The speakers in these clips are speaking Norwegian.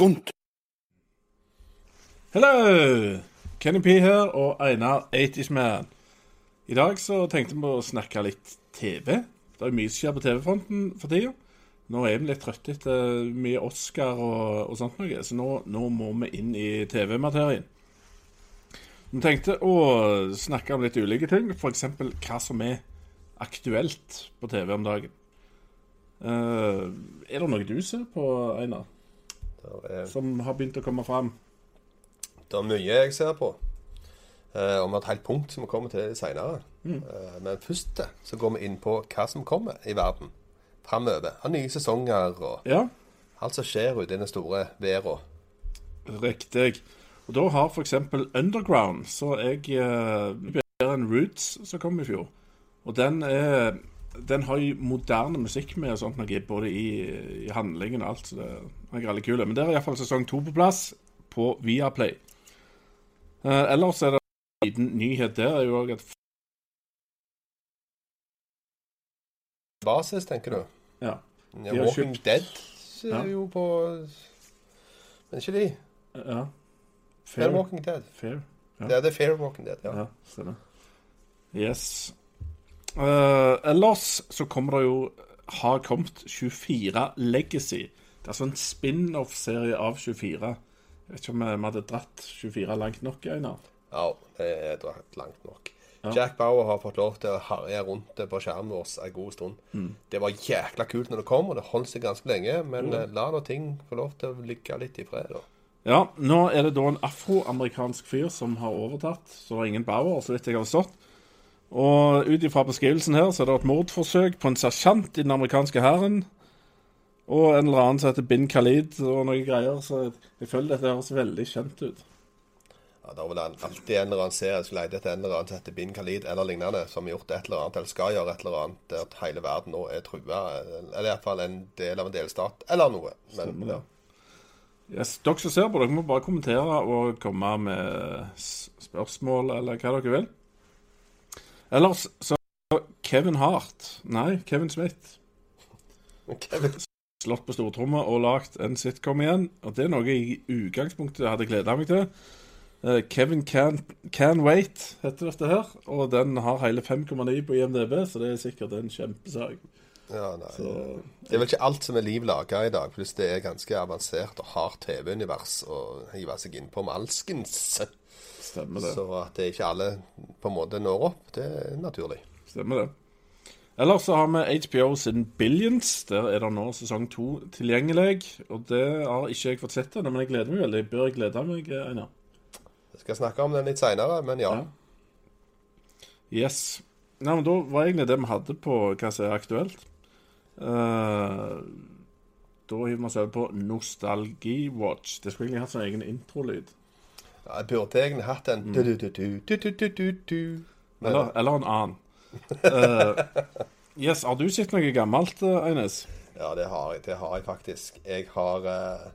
skunt. Hello! Kenny P her og Einar 80's Man. I dag så tenkte vi å snakke litt TV. Det er mye som skjer på TV-fronten for tida. Nå er vi litt trøtte etter mye Oscar og, og sånt noe, så nå, nå må vi inn i TV-materien. Vi tenkte å snakke om litt ulike ting, f.eks. hva som er aktuelt på TV om dagen. Uh, er det noe du ser på, Einar, er, som har begynt å komme fram? det er mye jeg ser på. Eh, har et helt punkt som vi kommer til senere. Mm. Eh, men først eh, så går vi inn på hva som kommer i verden framover. Av nye sesonger og Ja, alt som skjer ute i den store verden. Riktig. Og da har f.eks. Underground så jeg eh, bedre enn Roots, som kom i fjor. Og den er Den har jo moderne musikk med og sånt noe, både i, i handlingen og alt. Så det er veldig kul. Men der er iallfall sesong to på plass på Viaplay. Eh, ellers er det en liten nyhet der. er jo også at Basis, tenker du? ja, Ja, De har Walking kjøpt- Dead Ja. er jo på Men ikke de? ja. Fair Walking Dead. Fair. Ja. Det er det Fair Walking Dead, ja. Ja, stemmer. Yes. Eh, ellers så kommer det jo Har kommet 24 Legacy. Det er altså en spin-off-serie av 24. Jeg vet ikke om vi hadde dratt 24 langt nok, Einar. Ja, det er dratt langt nok. Ja. Jack Bauer har fått lov til å herje rundt på skjermen vår en god stund. Mm. Det var jækla kult når det kom, og det holdt seg ganske lenge. Men mm. la nå ting få lov til å ligge litt i fred, da. Ja, nå er det da en afroamerikansk fyr som har overtatt, så det er ingen Bauer, så vidt jeg har forstått. Og ut ifra beskrivelsen her, så er det et mordforsøk på en sersjant i den amerikanske hæren. Og en eller annen som heter Bin Khalid og noen greier, så jeg, føler dette høres veldig kjent ut. Ja, Det er vel alltid en eller annen serie som leter etter en eller annen som heter Bin Khalid eller lignende, som har gjort et eller annet, eller skal gjøre et eller annet, der at hele verden nå er trua. Eller iallfall en del av en delstat, eller noe. Men Stemmer ja. Yes, dere som ser på, dere må bare kommentere og komme med spørsmål eller hva dere vil. Ellers så Kevin Hart Nei, Kevin Smith. Kevin, Slått på stortromma og lagd en sitcom igjen. Og det er noe jeg i utgangspunktet hadde gleda meg til. Eh, Kevin Can, Can Wait heter dette her. Og den har hele 5,9 på IMDb, så det er sikkert en kjempesak. ja, nei. Så Det er vel ikke alt som er liv laga i dag, pluss det er ganske avansert og hardt TV-univers å hive seg inn på med alskens. Stemmer det. Så at det ikke alle på en måte når opp, det er naturlig. Stemmer det. Ellers så har vi HBO sin Billions. Der er det nå sesong to tilgjengelig. Og det har ikke jeg fått sett ennå, men jeg gleder meg veldig. Bør jeg glede meg, Einar? Jeg skal snakke om den litt seinere, men ja. Ja. Yes. Nei, men Da var egentlig det vi hadde på hva som er aktuelt. Uh, da hiver vi oss over på Nostalgi-watch. Det skulle egentlig hatt sånn egen introlyd. Jeg burde egentlig hatt en. Eller, eller en annen. Uh, yes, Har du sett noe gammelt, eh, Eines? ja, det har jeg, det har jeg faktisk. Jeg har eh,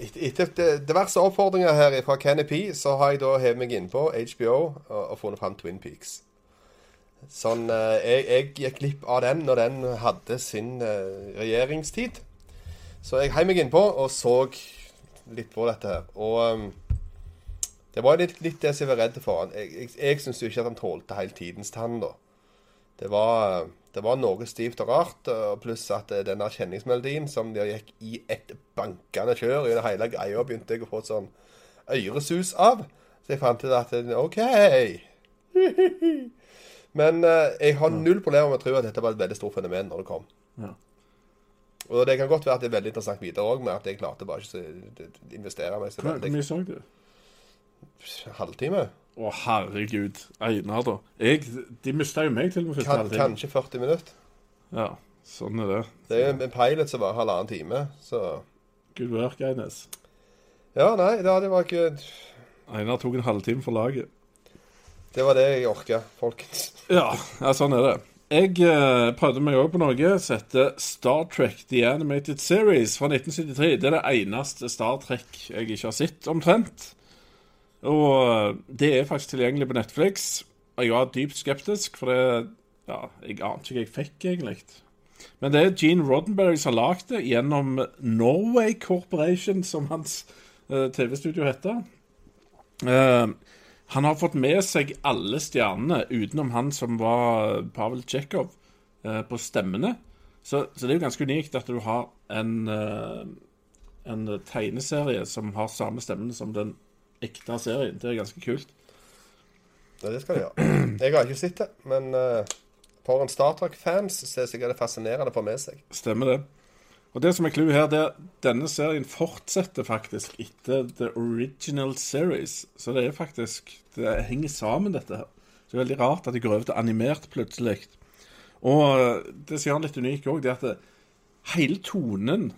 et- Etter diverse oppfordringer her fra Kenny P, så har jeg da hevet meg inn på HBO og, og funnet fram Twin Peaks. Sånn, uh, jeg, jeg gikk glipp av den når den hadde sin eh, regjeringstid. Så jeg heiv meg innpå og så litt på dette her. Og um, det var litt, litt det som jeg var redd for. Jeg, jeg, jeg syns jo ikke at han tålte hele tidens tann, da. Det var, det var noe stivt og rart, pluss at denne den kjenningsmelodien som de gikk i et bankende kjør i det hele greia, begynte jeg å få et sånn øresus av. Så jeg fant ut at OK. Men jeg har null problemer med å tro at dette var et veldig stort fenomen når det kom. Ja. Og det kan godt være at det er veldig interessant videre òg, med at jeg klarte bare ikke å investere meg så veldig. hvor mye så du? Halvtime? Å, herregud. Einar, da. Jeg, de mista jo meg til og med første Kan, halvtime. kanskje 40 minutter. Ja, sånn er det. Det er jo en pilot som var halvannen time, så Good work, Eines. Ja, nei, da, det var ikke Einar tok en halvtime for laget. Det var det jeg orka, folkens. Ja, ja sånn er det. Jeg uh, prøvde meg òg på noe som heter Star Trek The Animated Series fra 1973. Det er det eneste Star Trek jeg ikke har sett, omtrent. Og eh, det er faktisk tilgjengelig på Netflix. Og jeg var dypt skeptisk, for det Ja, jeg ante ikke jeg fikk, egentlig. Men det er Gene Roddenberry som har lagd det gjennom Norway Corporation, som hans uh, TV-studio heter. Eh, han har fått med seg alle stjernene utenom han som var Pavel Tsjekhov, eh, på stemmene. Så, så det er jo ganske unikt at du har en, eh, en tegneserie som har samme stemmene som den ekte serien. Det er ganske kult. Ja, det skal de gjøre. Jeg har ikke sett det, men eh, for en Star Trek-fans så er det sikkert fascinerende å få med seg. Stemmer det. Og det som er clouet her, det er at denne serien fortsetter faktisk etter the original series. Så det er faktisk Det henger sammen, dette her. Så det er veldig rart at de går over til animert plutselig. Og eh, det gjør den litt unik òg, det er at det, hele tonen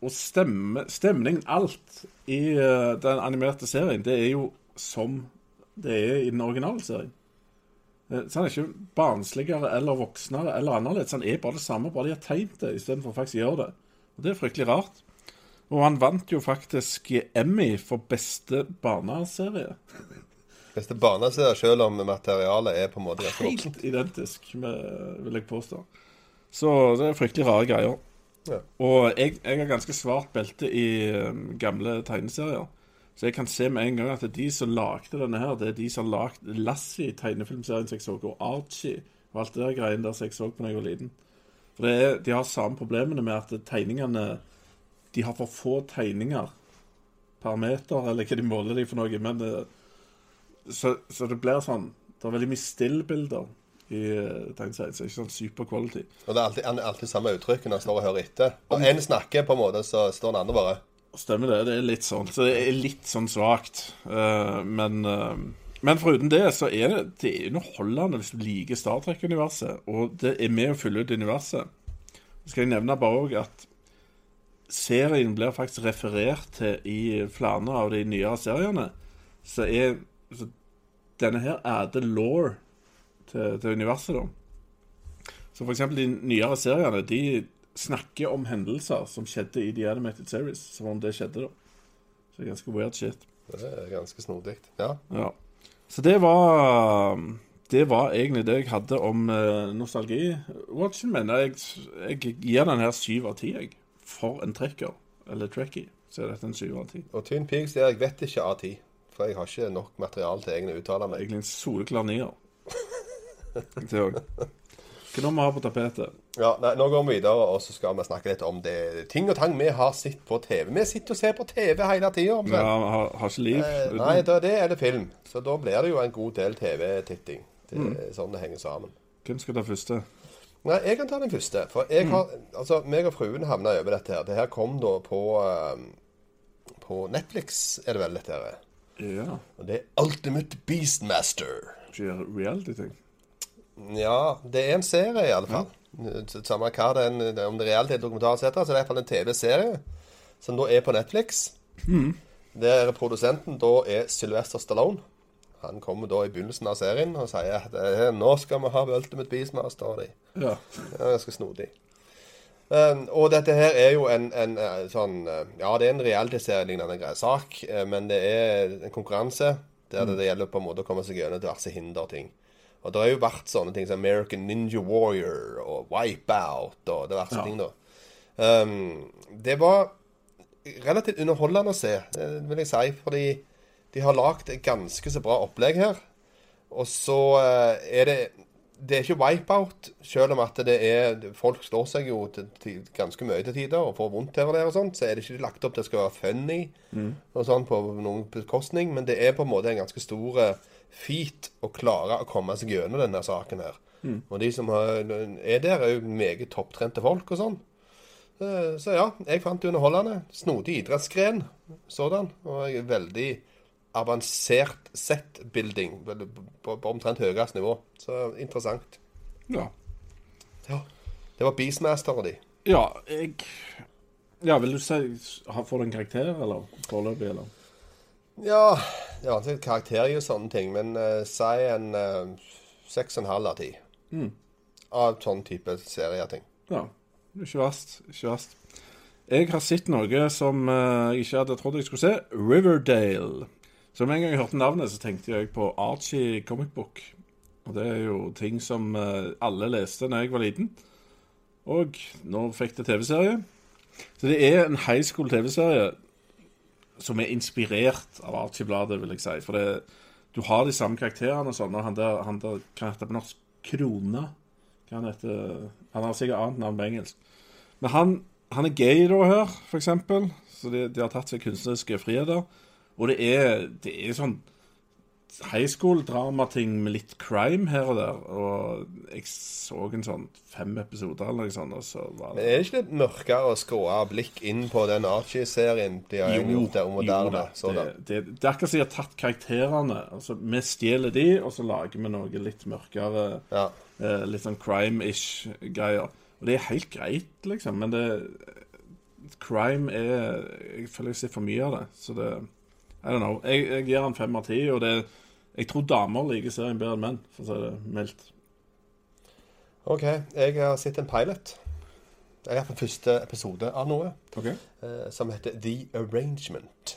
og stemme, stemningen, alt i eh, den animerte serien, det er jo som det er i den originale serien. Eh, Så han er ikke barnsligere eller voksnere eller annerledes. Han er bare det samme, bare de har tegnet det istedenfor faktisk å gjøre det. Og Det er fryktelig rart. Og han vant jo faktisk Emmy for beste barneserie. Beste barneserie, selv om materialet er på en måte. Helt identisk, med, vil jeg påstå. Så det er fryktelig rare greier. Ja. Og jeg, jeg har ganske svart belte i um, gamle tegneserier. Så jeg kan se med en gang at de som lagde denne her, det er de som har lagd Lassie, tegnefilmserien som jeg så, og Archie og alt det der greiene der som jeg så på da jeg var liten. For det er, De har samme problemene med at tegningene De har for få tegninger per meter, eller hva de måler de for noe. Men det, så, så det blir sånn Det er veldig mye stillbilder i tegneserien. Så det er ikke sånn super quality. Og det er alltid, han er alltid samme uttrykk når han står og hører etter. Når en snakker, på en måte, så står den andre bare Stemmer det. Det er litt sånn. Så det er litt sånn svakt. Uh, men, uh, men foruten det, så er det, det er underholdende hvis du liker Star Trek-universet. Og det er med å fylle ut universet. Så skal jeg nevne bare òg at serien blir faktisk referert til i flere av de nyere seriene. Så er så denne her adder law til, til universet, da. Så for eksempel de nyere seriene, de snakker om hendelser som skjedde i The Animated Series, som om det skjedde, da. Så det er ganske weird shit. Det er ganske snodig. Ja. Ja. Så det var Det var egentlig det jeg hadde om uh, nostalgi-watchen min. Jeg, jeg gir den her syv av ti, jeg. For en trekker. Eller trekkie. Så er dette en syv av ti. Og Twin Peaks der jeg vet ikke av ti. For jeg har ikke nok materiale til egne uttaler. Egentlig en soleklar nier. Det òg. Hva nå vi har på tapetet? Ja, nei, Nå går vi videre, og så skal vi snakke litt om det ting og tang vi har sett på TV. Vi sitter og ser på TV hele tida. Ja, har, har ikke liv. Eh, nei, da, det er det film. Så da blir det jo en god del TV-titting. Det er sånn det henger sammen. Hvem skal ta første? Nei, jeg kan ta den første. For jeg har Altså, meg og fruen havna over dette her. Det her kom da på eh, På Netflix, er det vel dette her. Ja. Og det er Ultimate Beastmaster. Reality-ting? Ja, det er en serie i alle fall. Samme hva det er, om det er reality, dokumentar etc., så det er i hvert fall en TV-serie som da er på Netflix. Der produsenten da er Sylvester Stallone. Han kommer da i begynnelsen av serien og sier at eh, nå skal vi ha Ultimate Beastmaster. de. Ja. Det er ganske snodig. Um, og dette her er jo en, en eh, sånn eh, Ja, det er en realityserie-lignende sak, men det er en konkurranse der det, det gjelder på en måte å komme seg gjennom diverse hinder Og det har jo vært sånne ting som American Ninja Warrior og Wipeout og diverse Ja. ting, da. Um, det var relativt underholdende å se, vil jeg si, fordi de har lagd et ganske så bra opplegg her. Og så eh, er det Det er ikke wipeout, selv om at det er Folk slår seg jo til, til ganske mye til tider og får vondt her og der og sånt, så er det ikke lagt opp til at det skal være funny og sånn på noen bekostning, men det er på en måte en ganske stor feat å klare å komme seg gjennom denne saken her. Og de som er der, er jo meget topptrente folk og sånn. Eh, Så ja, jeg fant det underholdende. Snodig idrettsgren sådan. Og jeg er veldig avansert set-building på, på omtrent høyest nivå. Så interessant. Ja. Ja. Det var Beastmaster og de. ja, jeg Ja, vil du si Får du en karakter, eller? Foreløpig, eller? Ja, det er vanskelig karakter i og sånne ting, men uh, si en eh, seks og en halv av ti. Av sånn type serieting. Ja. Ikke verst. Ikke verst. Jeg har sett noe som eh, jeg ikke hadde trodd jeg skulle se. Riverdale. Så med en gang jeg hørte navnet, så tenkte jeg på Archie comic book. Og det er jo ting som alle leste da jeg var liten. Og nå fikk det TV-serie. Så det er en high school TV-serie som er inspirert av Archie-bladet, vil jeg si. For det, du har de samme karakterene og sånn. Og han der, han der kan hete på norsk Krone. Hva han heter Han har sikkert annet navn på engelsk. Men han, han er gay da her, for eksempel. Så de, de har tatt seg kunstneriske friheter. Og det er, det er sånn high school-dramating med litt crime her og der. Og jeg så en sånn fem episoder eller noe sånt, og så var Men er det ikke litt mørkere å skråe av blikk inn på den Archie-serien de har gjort der om moderne? da. Det, det, det er akkurat som de har tatt karakterene. Altså, Vi stjeler de, og så lager vi noe litt mørkere. Ja. Eh, litt sånn crime-ish greier. Og det er helt greit, liksom, men det Crime er Jeg føler jeg ser for mye av det. Så det I don't know. Jeg, jeg gir han fem av ti, og det Jeg tror damer liker serien bedre enn menn, for å si det mildt. OK, jeg har sett en pilot. Jeg har på første episode av noe Ok. eh, som heter The Arrangement.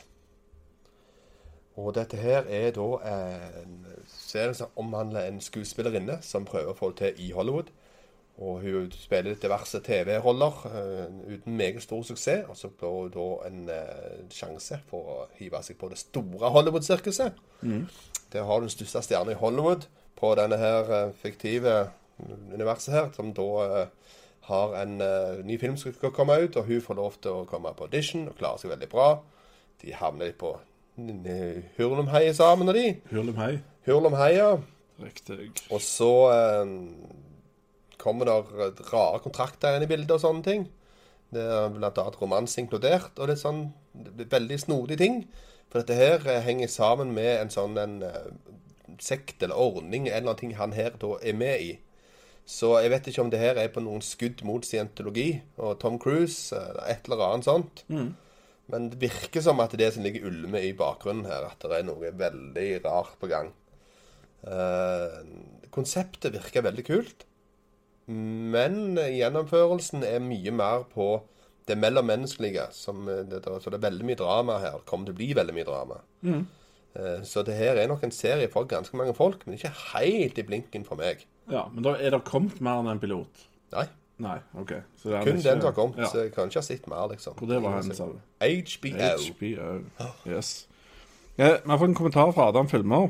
Og dette her er da en serie som omhandler en skuespillerinne som prøver å få det til i Hollywood. Og hun spiller diverse TV-roller uh, uten meget stor suksess. Og så får hun da en uh, sjanse for å hive seg på det store Hollywood-sirkuset. Der har du den største stjerna i Hollywood på denne her eh, fiktive universet her, som da eh, har en eh, ny film som skal komme ut, og hun får lov til å komme på audition og klarer seg veldig bra. De havner litt på Hurlumhei sammen, og de. Hurlumhei. Hurlumhei, ja. Riktig. Og så eh, kommer det rare kontrakter inn i bildet og sånne ting. Det er blant annet romanse inkludert, og det er sånn veldig snodige ting. For dette her eh, henger sammen med en sånn en eh, sekt eller ordning, en eller annen ting han her da er med i. Så jeg vet ikke om det her er på noen skudd mot scientologi og Tom Cruise, eller et eller annet sånt. Men det virker som at det det som ligger ulme i bakgrunnen her, at det er noe veldig rart på gang. Eh, konseptet virker veldig kult, men gjennomførelsen er mye mer på det mellommenneskelige. Som, eh, det, så det er veldig mye drama her. Det kommer til å bli veldig mye drama. Mm. så det her er nok en serie for ganske mange folk, men ikke helt i blinken for meg. Ja, men da er det kommet mer enn en pilot? Nei, Nei, OK. Kun ikke- den som har kommet. Ja. Så jeg kan ikke ha sett mer, liksom. Hvor det var hen, sa du? HBO. HBO. Yes. Ja, Vi har fått en kommentar fra Adam Filmer.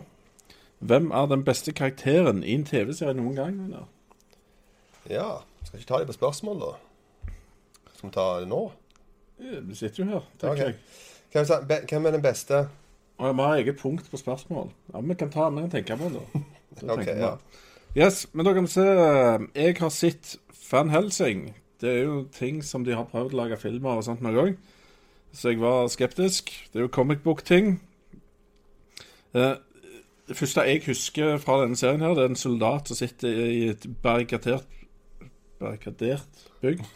Hvem er den beste karakteren i en TV-serie noen gang? Eller? Ja, skal ikke ta det på spørsmål, da? Skal vi ta det nå? Vi sitter jo her, tenker Ok. jeg. Hvem, er den beste? Og vi har eget punkt på spørsmål. Ja, Vi kan ta, vi kan tenke på det. da. okay, ja. Yes, men da kan vi se Jeg har sett Van Helsing. Det er jo ting som de har prøvd å lage filmer og sånt noen gang. Så jeg var skeptisk. Det er jo comic book-ting. Eh, Det første jeg husker fra denne serien, her, det er en soldat som sitter i et barrikadert Barrikadert bygg.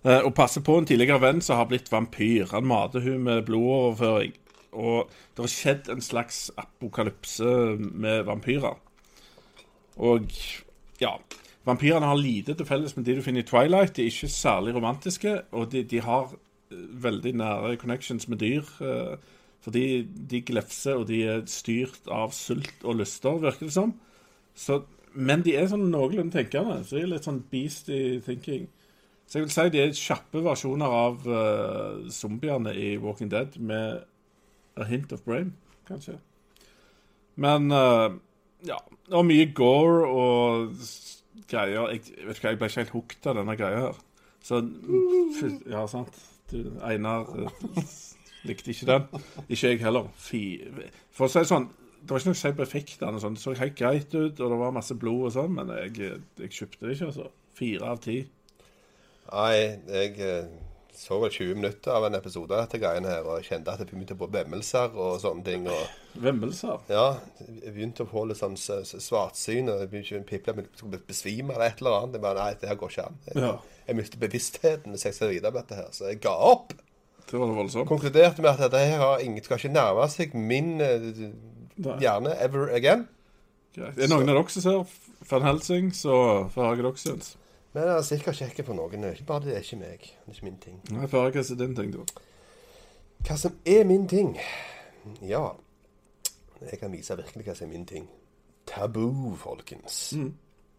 Eh, og passer på en tidligere venn som har blitt vampyr. Han mater hun med blodoverføring. Og det har skjedd en slags apokalypse med vampyrer. Og ja Vampyrene har lite til felles med de du finner i Twilight. De er ikke særlig romantiske, og de, de har eh, veldig nære connections med dyr. eh, fordi de glefser, og de er styrt av sult og lyster, virker det som. Så, men de er sånn noenlunde tenkende. Så de er litt sånn beasty thinking. Så jeg vil si de er kjappe versjoner av uh, zombiene i Walking Dead med a hint of brain, kanskje. Men uh, ja. Var mye gore og greier. Jeg vet ikke, jeg ble ikke helt hooked av denne greia her. Så Ja, sant. Du, Einar eh, likte ikke den. Ikke jeg heller. Fy. For å si det sånn, det var ikke noe på effektene. sånn. Det så helt greit ut, og det var masse blod og sånn, men jeg, jeg kjøpte det ikke, altså. Fire av ti. Nei, jeg eh, så vel 20 minutter av en episode av dette greiene her, og jeg kjente at jeg begynte å få vemmelser og sånne ting. og Vemmelser. ja, jeg begynte å få litt sånn svartsyn, og jeg begynte å piple, jeg skulle besvime eller et eller annet. Jeg bare, nei, det her går ikke an. Jeg, Ja. jeg mistet bevisstheten hvis jeg skal videre på dette her, så jeg ga opp. Det var voldsomt. Konkluderte med at dette her har ingen, skal ikke nærme seg min hjerne ever again. Greit. Er det noen av dere som ser Van Helsing, så får jeg hva dere syns. Men jeg er sikkert kjekke på noen. Det ikke bare det, er ikke meg. Det er ikke min ting. Nei, får hva som er din ting, da. Hva som er min ting? Ja, jeg kan vise virkelig hva som er min ting. Tabu, folkens.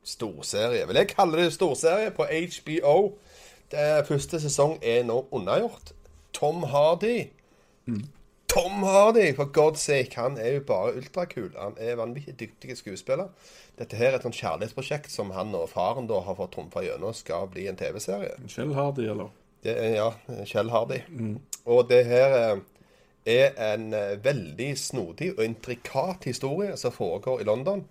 storserie. Vil jeg kalle det storserie på HBO. Det første sesong er nå unnagjort. Tom Hardy. Tom Hardy, for God's sake. Han er jo bare ultrakul. Han er vanvittig dyktig skuespiller. Dette her er et sånt kjærlighetsprosjekt som han og faren da har fått trumfa gjennom skal bli en TV-serie. Kjell Hardy, eller? Det ja, Kjell Hardy. Og det her eh, er en eh, veldig snodig og intrikat historie som foregår i London.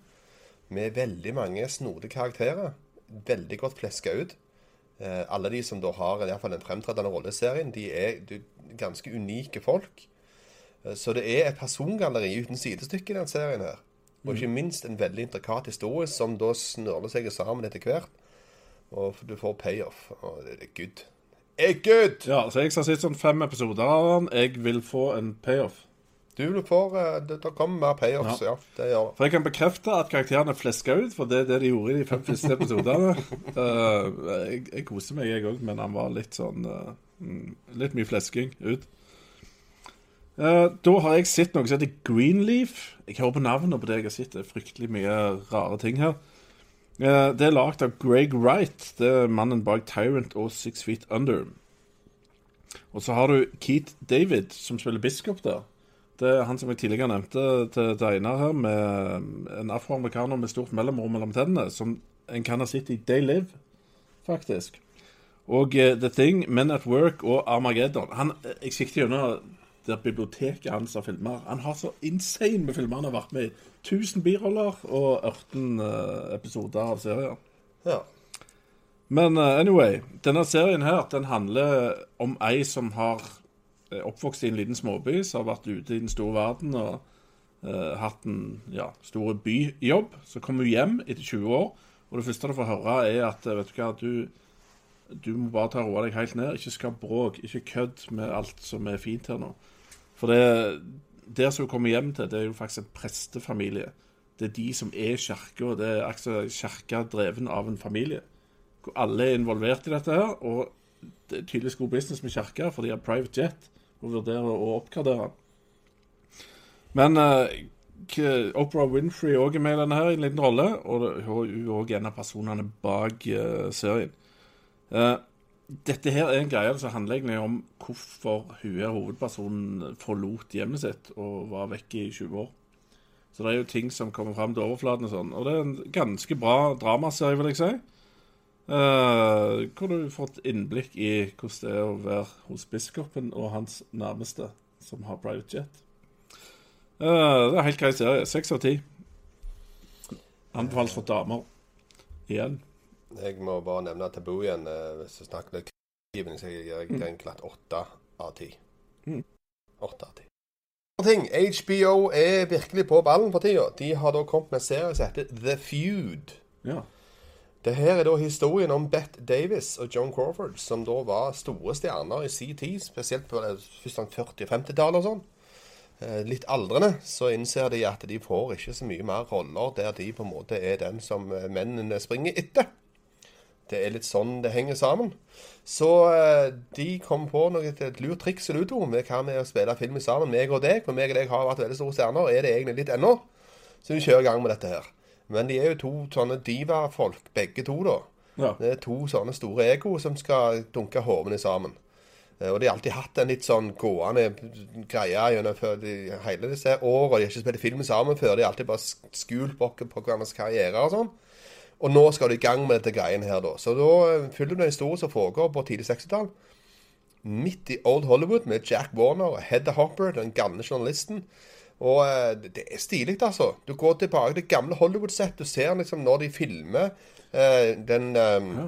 Med veldig mange snodige karakterer. Veldig godt fleska ut. Eh, alle de som da har i hvert fall en fremtredende rolle i serien, de er ganske unike folk. Eh, Så det er et persongalleri uten sidestykke i den serien her. Og ikke minst en veldig intrikat historie som da snørler seg sammen etter hvert. Og du får payoff. Og det er good. Er good! Ja, så jeg har sett sånn fem episoder av den. Jeg vil få en payoff. Du vil få Det, det kommer mer payoffs, ja. Det gjør det. For jeg kan bekrefte at karakterene er fleska ut, for det er det de gjorde i de fem første episodene. uh, jeg, jeg koser meg, jeg òg, men han var litt sånn eh, mm, Litt mye flesking ut. Eh, da har jeg sett noe som heter Greenleaf. Jeg hører på navnet på det jeg har sett. Det er fryktelig mye rare ting her. Uh, det er lagd av Greg Wright. Det er mannen bak Tyrant og Six Feet Under. Og så har du Keith David, som spiller biskop der. Det er han som jeg tidligere nevnte til, til Einar her, med en afroamerikaner med stort mellomrom mellom tennene, som en kan ha sett i Day Live, faktisk. Og uh, The Thing, Men at Work og Armageddon. Han, eh, jeg sikter gjennom det biblioteket hans av filmer. Han har så insane med filmer han har vært med i. 1000 biroller og 18 uh, episoder av serier. Ja. Men uh, anyway, denne serien her, den handler om ei som har eh, oppvokst i en liten småby, som har vært ute i den store verden og uh, hatt en ja, stor byjobb. Så kommer hun hjem etter 20 år, og det første du får høre, er at eh, vet du hva, du, du må bare ta roa deg helt ned. Ikke skap bråk, ikke kødd med alt som er fint her nå. For det der som hun kommer hjem til, det er jo faktisk en prestefamilie. Det er de som er kirka. Det er altså kirka dreven av en familie hvor alle er involvert i dette her, og det er tydeligvis god business med kirka, for de har private jet og vurderer å oppgradere. Men uh, Oprah Winfrey òg er med i denne her i en liten rolle, og hun er òg en av personene bak uh, serien. Eh, dette her er en greie som handler egentlig om hvorfor hun er hovedpersonen forlot hjemmet sitt og var vekke i 20 år. Så det er jo ting som kommer fram til overflaten og sånn. Og det er en ganske bra dramaserie, vil jeg si. Uh, hvor du får et innblikk i hvordan det er å være hos biskopen og hans nærmeste, som har private jet. Uh, det er en helt grei serie. Seks av ti. Anbefales for damer. Igjen. Jeg må bare nevne tabu igjen. eh, Hvis du snakker litt kriven, så gir jeg den glatt åtte av ti. Mm. Åtte av ti. HBO er virkelig på ballen for tida. De har da kommet med en serie som heter The Feud. Ja. Det her er da historien om Bette Davis og John Crawford, som da var store stjerner i sin tid, spesielt på først sånn 40- og 50-tallet og sånn. Eh, Litt aldrende så innser de at de får ikke så mye mer roller der de på en måte er den som eh, mennene springer etter. Det er litt sånn det henger sammen. Så eh, de kom på noe, et lurt triks i Ludo. hva med å spille film sammen, meg og deg. For meg og deg har vært veldig store stjerner, er det egentlig litt ennå. Så vi kjører i gang med dette her. Men de er jo to sånne diva-folk, begge to, da. ja. Det er to sånne store ego som skal dunke hodene sammen. Eh, Og de har alltid hatt en litt sånn gående greie gjennom de, hele disse åra. De har ikke spilt film sammen før. De har alltid bare skult på hverandres karriere og sånn. Og nå skal du i gang med dette greien her, da. Så da eh, følger du en historie som foregår på tidlig 60-tall. Midt i Old Hollywood med Jack Warner og Hedda Hopper, den gamle journalisten. Og eh, det- er stilig, altså. Du går tilbake til gamle Hollywood-sett. Du ser liksom når de filmer eh, den um, ja.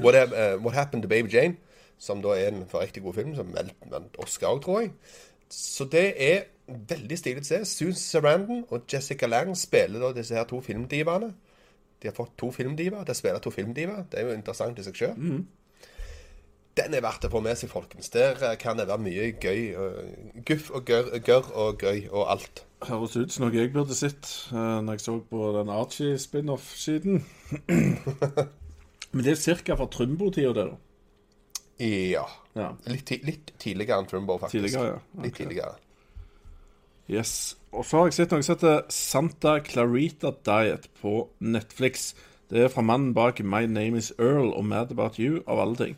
What, eh, What Happened to Baby Jane, som da er en riktig god film, som vant Oscar òg, tror jeg. Så det er veldig stilig å se. Susan Sarandon og Jessica Lang spiller da disse her to filmdivaene. De har fått to filmdiver til å spille to filmdiver. Det er jo interessant i seg sjøl. Den er verdt å få med seg, folkens. Der eh, kan det være mye gøy. eh, Guff og gørr, gør og gøy og alt. Høres ut som noe jeg burde sett eh, når jeg så på den Archie-spin-off-siden. Men det er ca. fra Trumbo-tida, det, da. Ja. Ja. Litt, litt tidligere enn Trumbo, faktisk. Tidligere, ja. Litt Ok. tidligere. Yes. Og så har jeg sett noe som heter Santa Clarita Diet på Netflix. Det er fra mannen bak My Name Is Earl og Mad About You, av alle ting.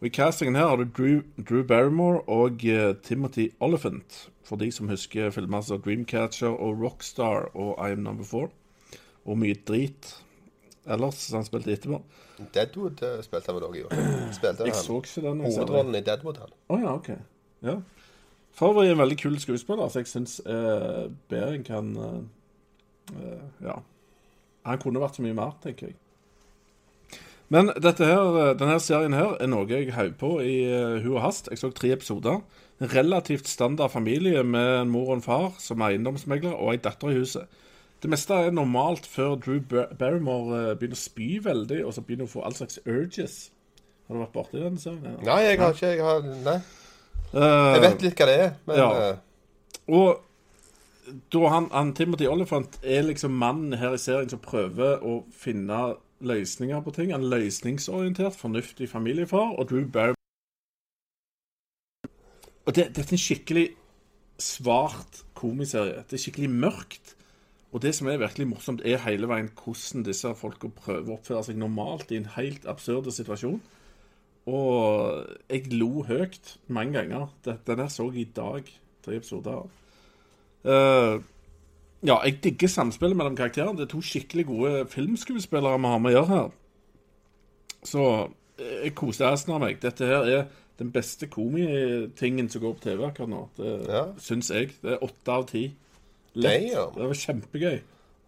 Og I castingen her har du Drew, Drew Barrymore og uh, Timothy Oliphant, for de som husker filmer som Dreamcatcher og Rockstar og I Am Number Four. Og mye drit ellers som han spilte etterpå. Deadwood eh, spilte han vel òg i. år. Spilte Jeg han så ikke den. hovedrollen i Deadwood, han. Å ja, OK. Ja. Favre er en veldig kul skuespiller, så jeg syns eh, Behring kan eh, eh, Ja. Han kunne vært så mye mer, tenker jeg. Men her, eh, denne serien her er noe jeg haug på i uh, hu og hast. Jeg så tre episoder. En relativt standard familie med en mor og en far som er eiendomsmegler, og ei datter i huset. Det meste er normalt før Drew Barrymore begynner å spy veldig, og så begynner hun å få all slags urges. Har du vært borti den serien? Nei, jeg har ikke jeg har, Nei. Eh, Jeg vet litt hva det er, men Ja. eh, Og da han, han Timothy Oliphant er liksom mannen her i serien som prøver å finne løsninger på ting. Han er løsningsorientert, fornuftig familiefar, og Drew Barry Og det, dette er en skikkelig svart komiserie. Det er skikkelig mørkt. Og det som er virkelig morsomt, er hele veien hvordan disse folka prøver å oppføre seg normalt i en helt absurd situasjon. Og jeg lo høyt mange ganger. Den der så jeg i dag. Tre episoder. Eh, ja, jeg digger samspillet mellom karakterene. Det er to skikkelig gode filmskuespillere vi har med å gjøre her. Så eh, jeg koser assen av meg. Dette her er den beste komitingen som går på TV akkurat nå. Det Ja. syns jeg. Det er åtte av ti. Lett. Det var kjempegøy.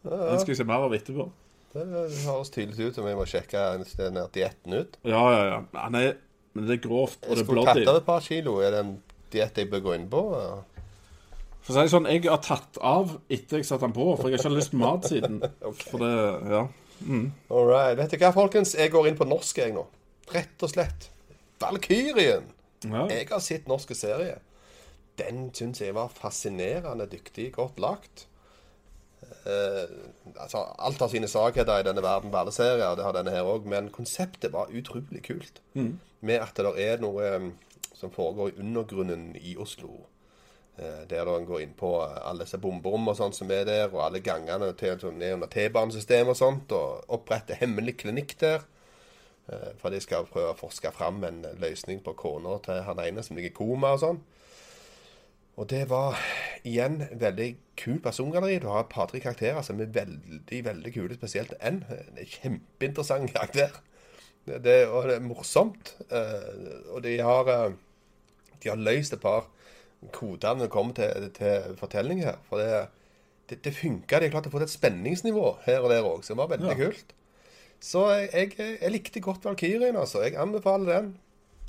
Den skal jeg se mer av etterpå. Det høres tydelig ut som vi må sjekke den dietten ut. Ja, ja, ja. Han er, men det er grovt, og det er skulle tatt av et par kilo. Er det en diett jeg bør gå inn på? For å si det sånn, jeg har tatt av etter jeg satte den på, for jeg har ikke lyst på mat siden. For det, ja. All right. Vet du hva, folkens? Jeg går inn på norsk, jeg nå. Rett og slett. Valkyrien. ja. Jeg har sett norske serie. Den syns jeg var fascinerende dyktig, godt lagt. Eh, altså, alt har sine svakheter i denne verden på alle serier, og det har denne her òg, men konseptet var utrolig kult. Med at det er noe eh, som foregår i undergrunnen i Oslo. Eh, der en går inn på alle disse bomberom og sånt som er der, og alle gangene til, sånn, ned under T-banesystemet og sånt, og oppretter hemmelig klinikk der. For de skal prøve å forske fram en løsning på kona til han ene som ligger i koma og sånn. Og det var igjen veldig kul persongalleri. Du har et par-tre karakterer som er veldig veldig kule, spesielt en. En kjempeinteressant karakter. Det, det, og det er morsomt. Eh, og de har, eh, de har løst et par koder når det kommer til, til fortelling her. For det, det, det funka. De har klart å få til et spenningsnivå her og der òg, som var veldig Ja. kult. Så jeg, jeg, jeg likte godt Valkyrien, altså. Jeg anbefaler den.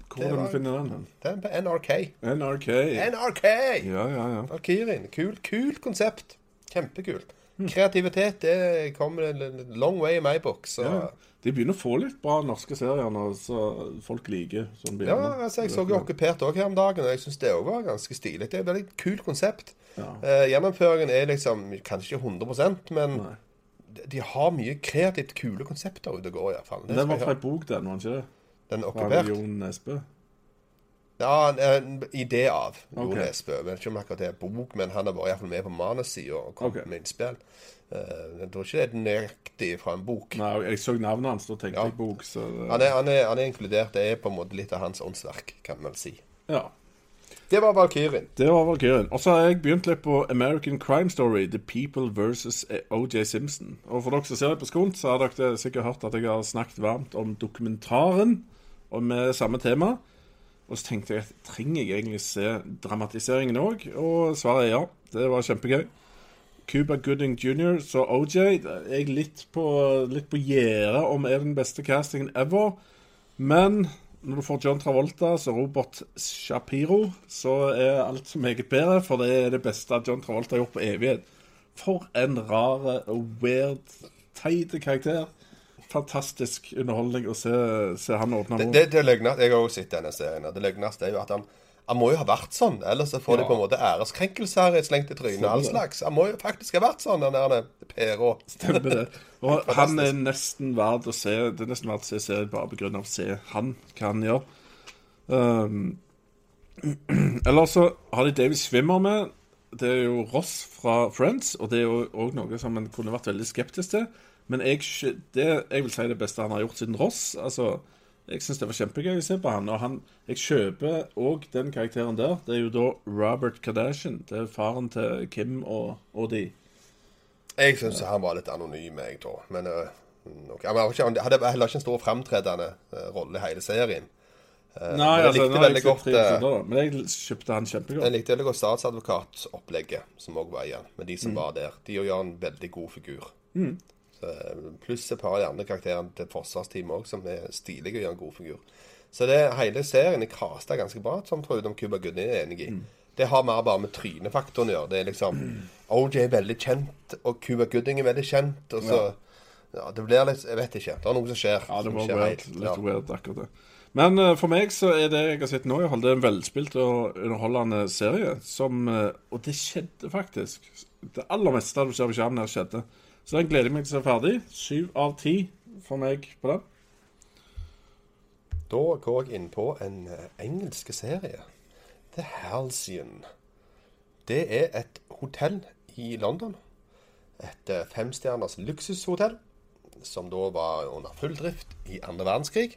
Hvor kan du finne den? hen? Den på NRK. NRK. NRK! Ja, ja, ja. Valkyrien. Kult kul konsept. Kjempekult. Kreativitet det kommer en long way i my book. Så ja. De begynner å få litt bra norske serier nå, så folk liker sånn Ja, altså jeg så jo Okkupert òg her om dagen, og jeg syns det òg var ganske stilig. Det er et veldig kult konsept. Ja. Eh, gjennomføringen er liksom kanskje ikke 100% men Nei. de, de har mye kreativt kule konsepter ute og går, iallfall. Det, det var fra ei bok, den, var den ikke det? Den er Var okkupert. Jon Nesbø. Ja, en, idé av Jon okay. Nesbø. Jeg vet ikke om akkurat det er bok, men han har vært iallfall med på manussida og kommet okay. med innspill. Eh, jeg tror ikke det er nøyaktig fra en bok. Nei, jeg så navnet hans, da tenkte Ja. jeg bok, så Han er, han, er, han er inkludert. Det er på en måte litt av hans åndsverk, kan man si. Ja. Det var Valkyrien. Det var Valkyrien. Og så har jeg begynt litt på American Crime Story, The People versus OJ Simpson. Og for dere som ser det på skolen, så har dere sikkert hørt at jeg har snakket varmt om dokumentaren og med samme tema. Og så tenkte jeg at trenger jeg egentlig se dramatiseringen òg? Og svaret er ja. Det var kjempegøy. Cuba Gooding jr. så OJ er jeg litt på, litt på gjerdet om er den beste castingen ever. Men når du får John Travolta som Robert Shapiro, så er alt så meget bedre, for det er det beste John Travolta har gjort på evighet. For en rar weird, teit karakter. Fantastisk underholdning å se, se han åpne Det, munnen. det, det løgneste, Jeg har også sett denne serien. og Det løgneste er jo at han han må jo ha vært sånn, ellers så får de på en måte æreskrenkelser slengt i trynet. og all slags. Han må jo faktisk ha vært sånn, den der Perå. Stemmer det. Og han er nesten verdt å se Det er nesten verdt å se serien bare av å se han, hva han gjør. Um, Eller så har de David Swimmer med. det er jo Ross fra Friends, og det er jo òg noe som en kunne vært veldig skeptisk til. Men jeg, det, jeg vil si det beste han har gjort siden Ross. Altså, jeg syns det var kjempegøy å se på han. Og han, jeg kjøper òg den karakteren der. Det er jo da Robert Kardashian. Det er faren til Kim og, og de. Jeg syns han var litt anonym, jeg, tror. Men okay. ok. Han hadde heller ikke en stor framtredende øh, rolle i hele serien. Nei, men jeg altså, likte veldig godt, episoder, da, Men jeg kjøpte han kjempegodt. Jeg likte veldig godt statsadvokatopplegget som òg var igjen, med de Mm. som var der. De gjør en veldig god figur. Øh, pluss et par av de andre karakterene til forsvarsteamet òg, som er stilige og gjør en god figur. Så det hele serien er krasta ganske bra, som tror jeg de Cuba Gooding er enig i. Mm. Det har mer bare med trynefaktoren å gjøre. Det er liksom OJ er veldig kjent, og Cuba Gooding er veldig kjent, og så ja. Det blir litt Jeg vet ikke. Det er noe som skjer. Ja, det var weird, litt Ja. weird, akkurat det. Men uh, for meg så er det jeg har sett nå, i det er en velspilt og underholdende serie. Som, uh, og det skjedde faktisk. Det aller meste du skjer på skjermen her, skjedde. Så den gleder jeg meg til å se ferdig. Syv av ti for meg på den. Da går jeg inn på en eh, engelsk serie. The Halcyon. Det er et hotell i London. Et eh, femstjerners luksushotell. Som da var under full drift i andre verdenskrig.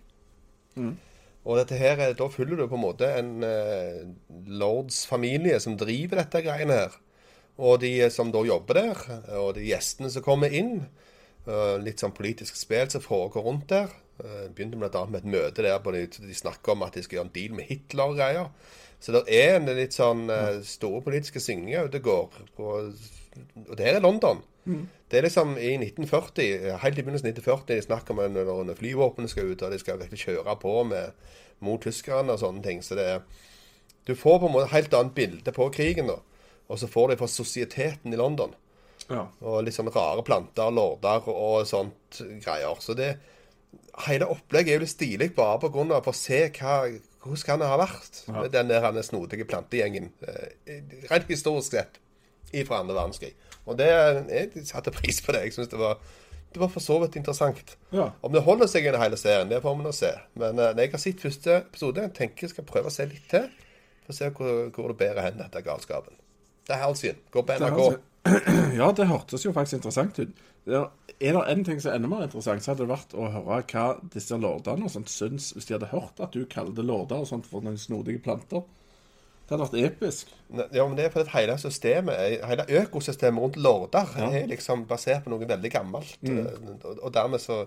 Og dette her, er- da følger du på en måte en eh, lords familie som driver dette greiene her. Og de eh, som da jobber der, og de gjestene som kommer inn. eh, litt sånn politisk spill som foregår rundt der. Begynte bl.a. med et møte der hvor de, de snakker om at de skal gjøre en deal med Hitler og greier. Så det er en litt sånn eh, store politiske svingninger ute og går. Og det her er London. Det er liksom i 1940, helt i begynnelsen av 1940, de snakker om når, når flyvåpenet skal ut, og de skal virkelig kjøre på med, mot tyskerne og sånne ting. Så det er Du får på en måte et helt annet bilde på krigen, da. Og så får du fra sosieteten i London. Ja. Og litt sånn rare planter, lorder og sånt greier. Så det Hele opplegget er jo litt stilig bare på grunn av for å se hva, hvordan kan det ha vært med den der denne snodige plantegjengen. eh, Rent historisk sett fra andre verdenskrig. Og det jeg satte pris på det. Jeg syns det var det var for så vidt interessant. Ja. Om det holder seg i hele serien, det får vi nå se. Men uh, når jeg har sett første episode, jeg tenker jeg skal prøve å se litt til. For å se hvor, hvor det bærer hen, dette galskapen. Det er Halcyon. Går på NRK. Ja, det hørtes jo faktisk interessant ut. Det er, det en ting som er enda mer interessant, så hadde det vært å høre hva disse lordene og sånt syns hvis de hadde hørt at du kalte lorder og sånt for noen snodige planter. Det hadde vært episk. Ja, men det er fordi hele systemet, hele økosystemet rundt lorder er liksom basert på noe veldig gammelt. Mm. Og, og dermed så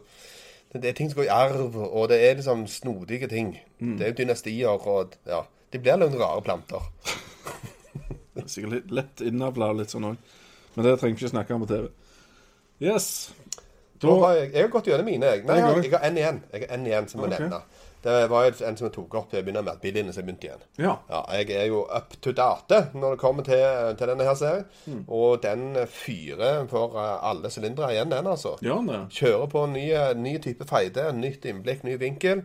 det, det er ting som går i arv, og det er liksom snodige ting. Det er jo dynastier og Ja. De blir noen rare planter. Det er Sikkert litt lett innavla litt sånn òg. Men det trenger vi ikke snakke om på TV. Yes. Da Da har jeg, jeg har gått gjennom mine, jeg. Nei, Jeg har, jeg har en igjen. Jeg har en igjen som jeg Ok. nevner. Det var jo en som jeg tok opp til å begynne med, Billiene som begynte igjen. Ja. Ja, jeg er jo up to date når det kommer til, til denne her serien. Og den fyrer for eh, alle sylindere igjen, den, altså. Ja, det? Kjører på ny, ny type feide, nytt innblikk, ny vinkel.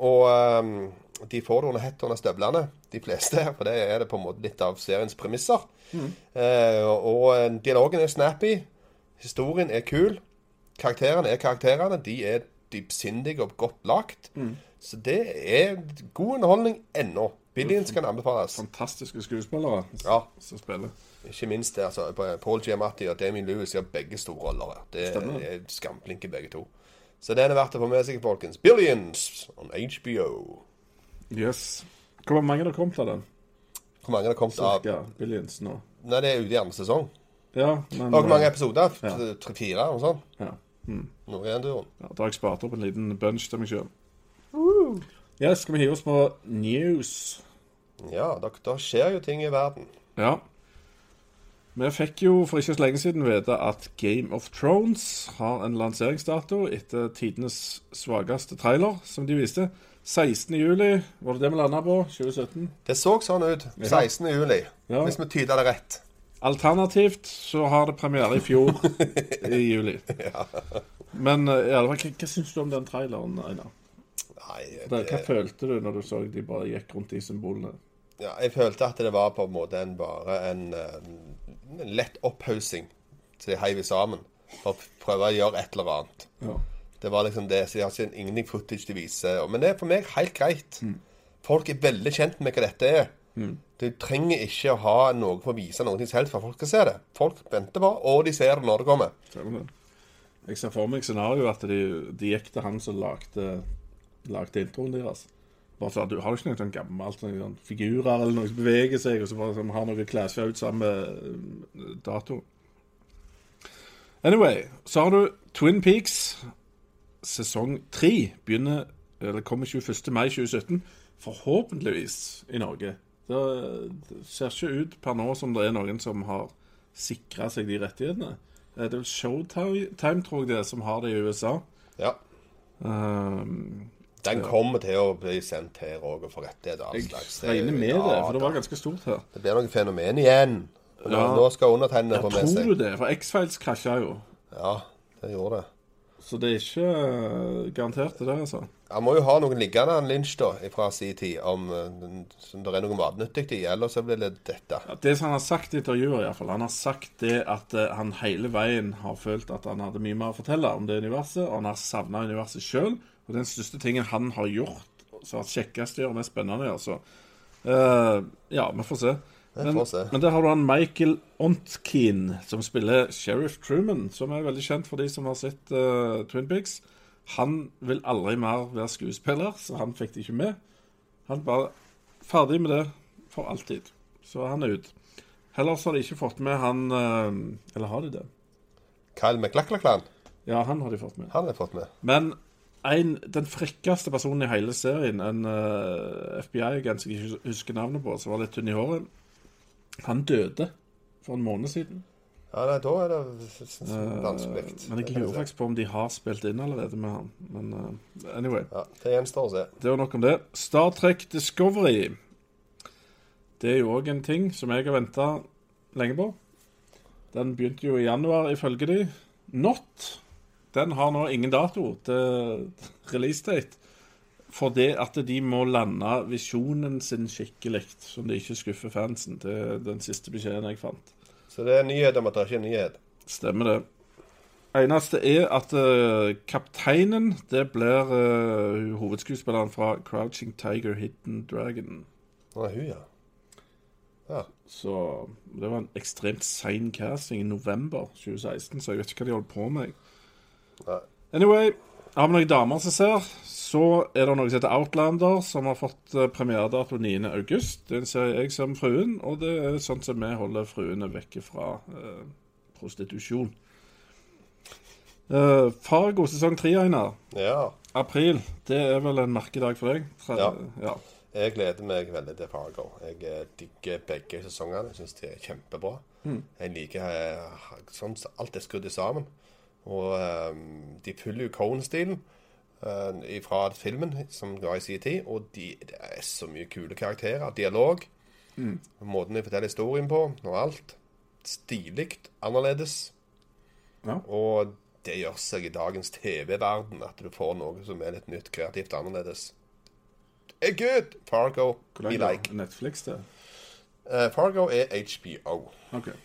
Og ehm, de får det under hett under støvlene, de fleste. For det er det på en måte litt av seriens premisser. Eh, og eh, dialogen er snappy. Historien er kul. Karakterene er karakterene. De er dypsindige og godt lagt. Så det er god underholdning ennå. Billions kan anbefales. Fantastiske skuespillere Ja. som spiller. Ikke minst det, altså, Paul Giamatti og Damien Lewis gjør begge store roller. Det Stemmer. er skamflinke begge to. Så den er verdt å få med seg, folkens. Billions on HBO. Yes. Hvor mange har det kommet av den? Hvor mange har kommet Cirka av? Billions nå. Nei, det er ute i andre sesong. Ja, men Og hvor mange eh, episoder? Ja. Tre-fire? Noe sånt? Ja. Noe i den duren. ja, Da har jeg spart opp en liten bunch til meg sjøl. Yes, skal vi hive oss på news? Ja, da, da skjer jo ting i verden. Ja. Vi fikk jo for ikke så lenge siden vite at Game of Thrones har en lanseringsdato etter tidenes svakeste trailer, som de viste. 16. juli, var det det vi landa på? 2017? Det så sånn ut 16. juli, Ja. hvis vi tyder det rett. Alternativt så har det premiere i fjor, i juli. ja. Men eh, ja, hva, hva syns du om den traileren, Einar? Nei, Hva følte du når du så de bare gikk rundt de symbolene? ja, jeg følte at det var på en måte en, bare en, eh, en lett opphaussing til de heiv sammen. For å prøve å gjøre et eller annet. Ja. Det var liksom det, så de har ikke ingenting footage de viser. Men det er for meg helt greit. Folk er veldig kjent med hva dette er. Du trenger ikke å ha noe for å vise noe selv for at folk skal se det. Folk venter på, og de ser det når det kommer. Stemmer. Jeg ser for meg scenarioet at de, de gikk til han som lagde, lagde introen deres. Bare sånn, Du har jo ikke noen sånn gammelt sånn, sånn figurer eller noe som beveger seg, og så bare sånn, har noe klasja ut sammen med eh, dato. Anyway, så har du Twin Peaks. Sesong tre begynner Eller kommer 21. mai 2017. Forhåpentligvis i Norge. Det ser ikke ut per nå som det er noen som har sikra seg de rettighetene. Eh, Det er vel Showtime, tror jeg det, som har det i USA. Ja. Um, Den kommer til å bli sendt her òg og få rettigheter. jeg regner med det, for det var ganske stort her. Det blir noe fenomen igjen. Nå, Ja. nå skal undertegnede få med tror seg. du det? For X-Files krasja jo. Ja, det gjorde det. Så det er ikke eh, garantert det der, altså. Han må jo ha noen liggende, han Lynch, da, fra sin tid, om eh, det er noe matnyttig i. Ellers så blir det dette. Ja, Det som han har sagt i intervjuer, i hvert fall, han har sagt det at uh, han hele veien har følt at han hadde mye mer å fortelle om det universet, og han har savna universet sjøl. Og den største tingen han har gjort, som har kjekkest å gjøre, mest spennende å gjøre, så eh, Ja, vi får se. Men, men der har du han Michael Ontkin, som spiller Sheriff Truman, som er veldig kjent for de som har sett uh, Twin Peaks. Han vil aldri mer være skuespiller, så han fikk det ikke med. Han bare ferdig med det for alltid. Så han er ut. Heller så har de ikke fått med han uh, Eller har de det? Kyle McLachlan, Ja, han har de fått med. han har fått med. Men en, den frekkeste personen i hele serien, en uh, FBI-agent som jeg ikke husker navnet på, som var litt tynn i håret, han døde for en måned siden. Ja, nei, da er det s- vanskelig. Uh, men jeg lurer faktisk på om de har spilt inn allerede med han. Men uh, anyway. Ja, det gjenstår å se. Det var nok om det. Star Trek Discovery. Det er jo òg en ting som jeg har venta lenge på. Den begynte jo i januar, ifølge de. Not. Den har nå ingen dato til release date. det at de må lande visjonen sin skikkelig, så de ikke skuffer fansen. Det er den siste beskjeden jeg fant. Så det er nyhet om at det ikke er nyhet. Stemmer det. Eneste er at uh, kapteinen, det blir uh, hovedskuespilleren fra Crouching Tiger, Hidden Dragon. Nå er hun, ja. Ja. Så det var en ekstremt sein casting i november 2016, så jeg vet ikke hva de holdt på med. Nei. Anyway, har vi noen damer som ser, så er det noe som heter Outlander, som har fått eh, premieredato 9. august. Det er en serie jeg ser med fruen, og det er sånn som vi holder fruene vekke fra eh, prostitusjon. Eh, Fargo sesong 3, Einar. ja. April. Det er vel en merkedag for deg? Tre, Ja. ja. Jeg gleder meg veldig til Fargo. Jeg eh, digger begge sesongene. Jeg syns de er kjempebra. Jeg liker eh, sånn alt er skrudd sammen. Og um, de følger jo Cone-stilen uh, fra filmen som ga i sin tid. Og de, det er så mye kule karakterer. Dialog. Måten de forteller historien på, og alt. Stilig. Annerledes. Ja. Og det gjør seg i dagens TV-verden at du får noe som er litt nytt, kreativt, annerledes. Hey, good! Fargo, we like. Netflix det? Uh, Fargo er HBO. Okay.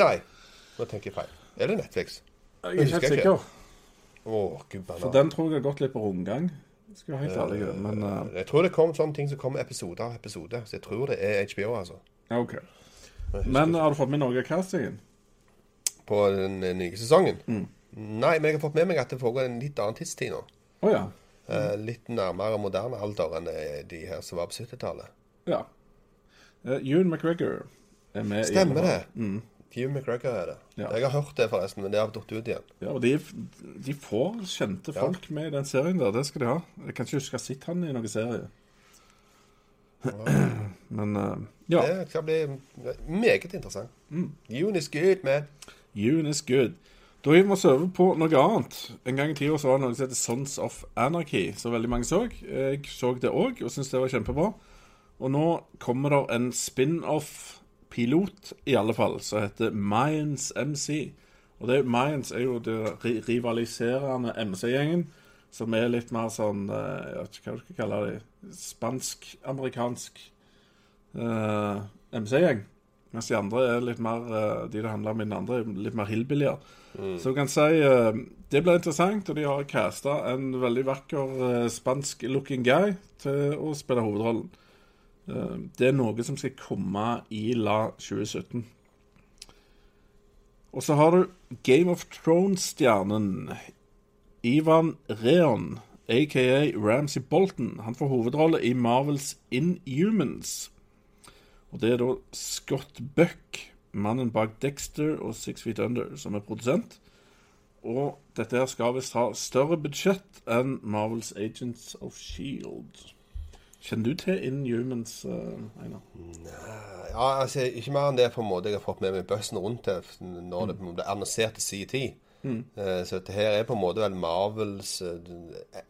Nei, nå tenker jeg feil. Er det Netflix? Jeg er ikke helt sikker. Åh, gud For den tror jeg har gått litt på rundgang. Skal være helt ærlig. Men eh, Jeg tror det kom sånne ting som kom episode av episode. Så jeg tror det er HBO, altså. ja, OK. Jeg husker Men har du fått med av castingen? På den eh, nye sesongen. Mm. Nei, men jeg har fått med meg at det foregår en litt annen tidstid nå. Å ja. Eh, litt nærmere moderne alder enn eh, de her som var på 70-tallet. ja. Uh, Ewan McGregor er med. i Stemmer det. det. Hugh McGregor er det. Ja. Jeg har hørt det, forresten, men det har datt ut igjen. Ja, og de, de får kjente Ja. folk med i den serien der. Det skal de ha. Jeg kan ikke huske å ha sett han i noen serie. Men uh, ja. Det skal bli meget interessant. Mm. June is good, man. June is good. Da må vi over på noe annet. En gang i tida så var det noe som heter Sons of Anarchy, som veldig mange så. Jeg så det òg, og syntes det var kjempebra. Og nå kommer det en spin-off-pilot, i alle fall, som heter Mayans MC. Og det, Mayans er jo det rivaliserende MC-gjengen, som er litt mer sånn eh, Jeg vet ikke hva du skal kalle det. Spansk-amerikansk eh, MC-gjeng. Mens de andre er litt mer eh, De det handler om i den andre, er litt mer hillbillyer. Så du kan si eh, det blir interessant, og de har casta en veldig vakker spansk-looking guy til å spille hovedrollen. Eh, Det er noe som skal komme i La 2017. Og så har du Game of Thrones-stjernen Ivan Reon, aka Ramsay Bolton. Han får hovedrolle i Marvels Inhumans. Og det er da Scott Buck, mannen bak Dexter og Six Feet Under, som er produsent. Og dette her skal visst ha større budsjett enn Marvels Agents of Shield. Kjenner du til Inhumans, uh, Einar? Ja, altså, Ikke mer enn det på en måte jeg har fått med meg bøssen rundt det når det ble annonsert til CET. Eh, Så dette her er på en måte vel Marvels eh,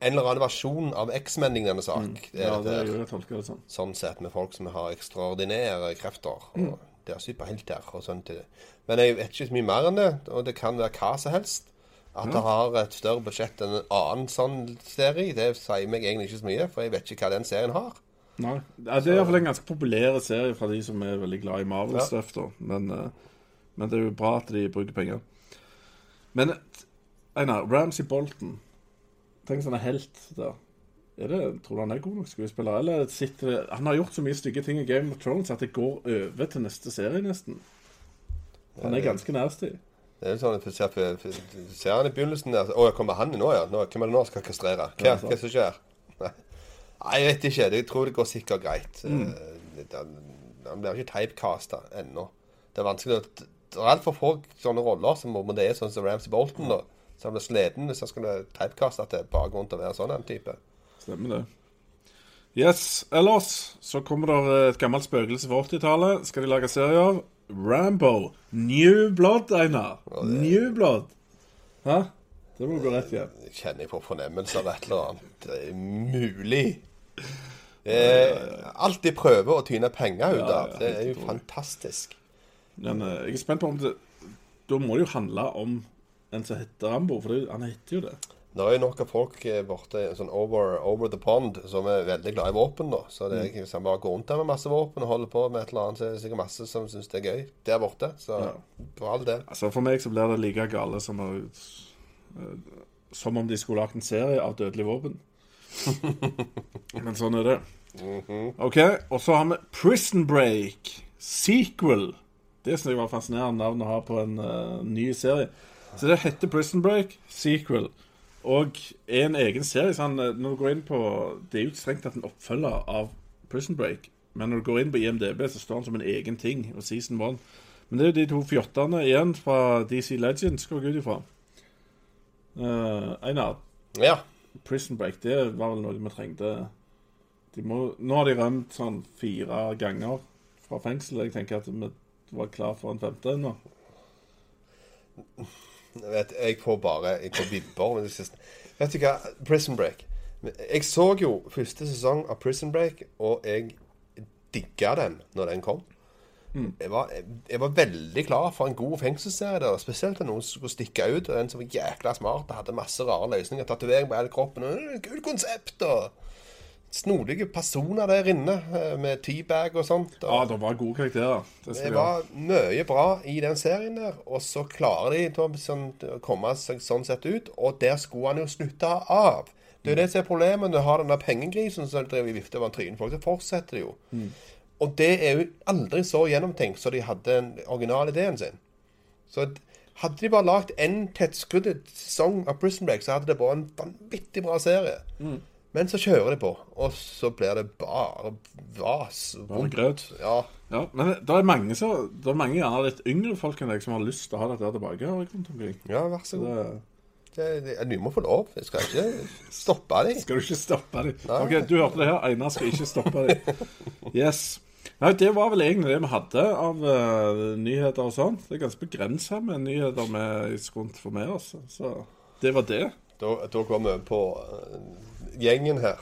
En eller annen versjon av X-Men-lignende sak. Det er Ja, det er jo jeg tolker det sånn. sånn sett, med folk som har ekstraordinære krefter. Og det er superhelter og sånt. Men jeg vet ikke så mye mer enn det, og det kan være hva som helst. At det har et større budsjett enn en annen sånn serie, det sier meg egentlig ikke så mye, for jeg vet ikke hva den serien har. Nei. Ja, det er iallfall en ganske populær serie fra de som er veldig glad i Marvel-stuff, Ja. Men, eh, men det er jo bra at de bruker penger. Men Einar, Ramsay Bolton Tenk sånn helt der. Er det, tror du han er god nok skuespiller? Eller sitter det Han har gjort så mye stygge ting i Game of Thrones at det går over til neste serie, nesten. Han er ganske nasty. Det er sånn, for, for, for, Ser han i begynnelsen der Å, kommer han nå, ja? Nå, hvem er det nå som skal kastrere? Hva, hva som skjer? Nei. Nei, jeg vet ikke. Jeg tror det går sikkert greit. Eh, Han, mm. blir ikke typecasta ennå. Det er vanskelig å Det er altfor få sånne roller som om det er sånn som Ramsay Bolton, da. Så han blir sliten hvis han skulle typecaste til bakgrunn til å være sånn en type. Stemmer det. Yes, ellers så kommer det et gammelt spøkelse fra 80-tallet. Skal de lage serie av? Rambo. New Blood, Einar. New Blood. Hæ? Det må gå rett igjen. Jeg kjenner jeg på fornemmelse av et eller annet. Det er mulig. Eh, alt de prøver å tyne penger ut av, det er jo fantastisk. Men eh, jeg er spent på om det Da må det jo handle om en som heter Rambo, for det, han heter jo det. Det er jo nok av folk eh, borte sånn over, over the pond som er veldig glad i våpen. da Så det er Mm. ikke liksom bare å gå rundt der med masse våpen og holde på med et eller annet, så er det sikkert masse som syns det er gøy der borte. Så Ja. for all del. Altså For meg så blir det like gale som eh, Som om de skulle lagd en serie av dødelige våpen. Men sånn er det. OK, og så har vi Prison Break sequel. Det synes jeg var fascinerende navn å ha på en uh, ny serie. Så det heter Prison Break sequel. Og er en egen serie. Sånn, eh, når du går inn på Det er jo ikke strengt tatt en oppfølger av Prison Break. Men når du går inn på IMDb, så står han som en egen ting. Og season one. Men det er jo de to fjottene igjen fra DC Legends, går jeg ut ifra. Uh, Einar, Ja. Prison Break, det var vel noe vi trengte. De må, nå har de rømt sånn fire ganger fra fengsel. Jeg tenker at vi var klar for en femte nå. Vet, jeg får bare Jeg får vibber. men det siste- Vet du hva? Prison Break. Jeg så jo første sesong av Prison Break, og jeg digga den når den kom. Jeg, var, jeg, var veldig klar for en god fengselsserie. der, Spesielt når noen skulle stikke ut. Og en som var jækla smart og hadde masse rare løsninger. Tatovering på hele kroppen. Og, øh, Kult konsept! og Snodige personer der inne eh, med teabag og sånt. Og, Ja, det var gode karakterer. Det det var mye bra i den serien der, og så klarer de å sånn, komme seg sånn sett ut, og der skulle han jo slutte av. Det er det som er problemet når du har den der pengegrisen som driver i vifte over trynet folk. Så fortsetter det jo. Og det er jo aldri så gjennomtenkt så de hadde den originale ideen sin. Så hadde de bare lagd en tettskrudd sesong av Prison Break, så hadde det vært en vanvittig bra serie. Men så kjører de på, og så blir det bare vas. Bare grøt. Ja. Ja, men det er mange så, det er mange gjerne litt yngre folk enn deg som har lyst til å ha dette tilbake. ja, vær så god. Det, Det, det, du må få lov. Jeg skal ikke stoppe deg. skal du ikke stoppe dem? OK, du hørte det her. Einar skal ikke stoppe dem. Yes. Nei, det var vel egentlig det vi hadde av uh, nyheter og sånn. Det er ganske begrensa med nyheter vi skulle med oss. Så det var det. Da, da går vi over på eh, gjengen her.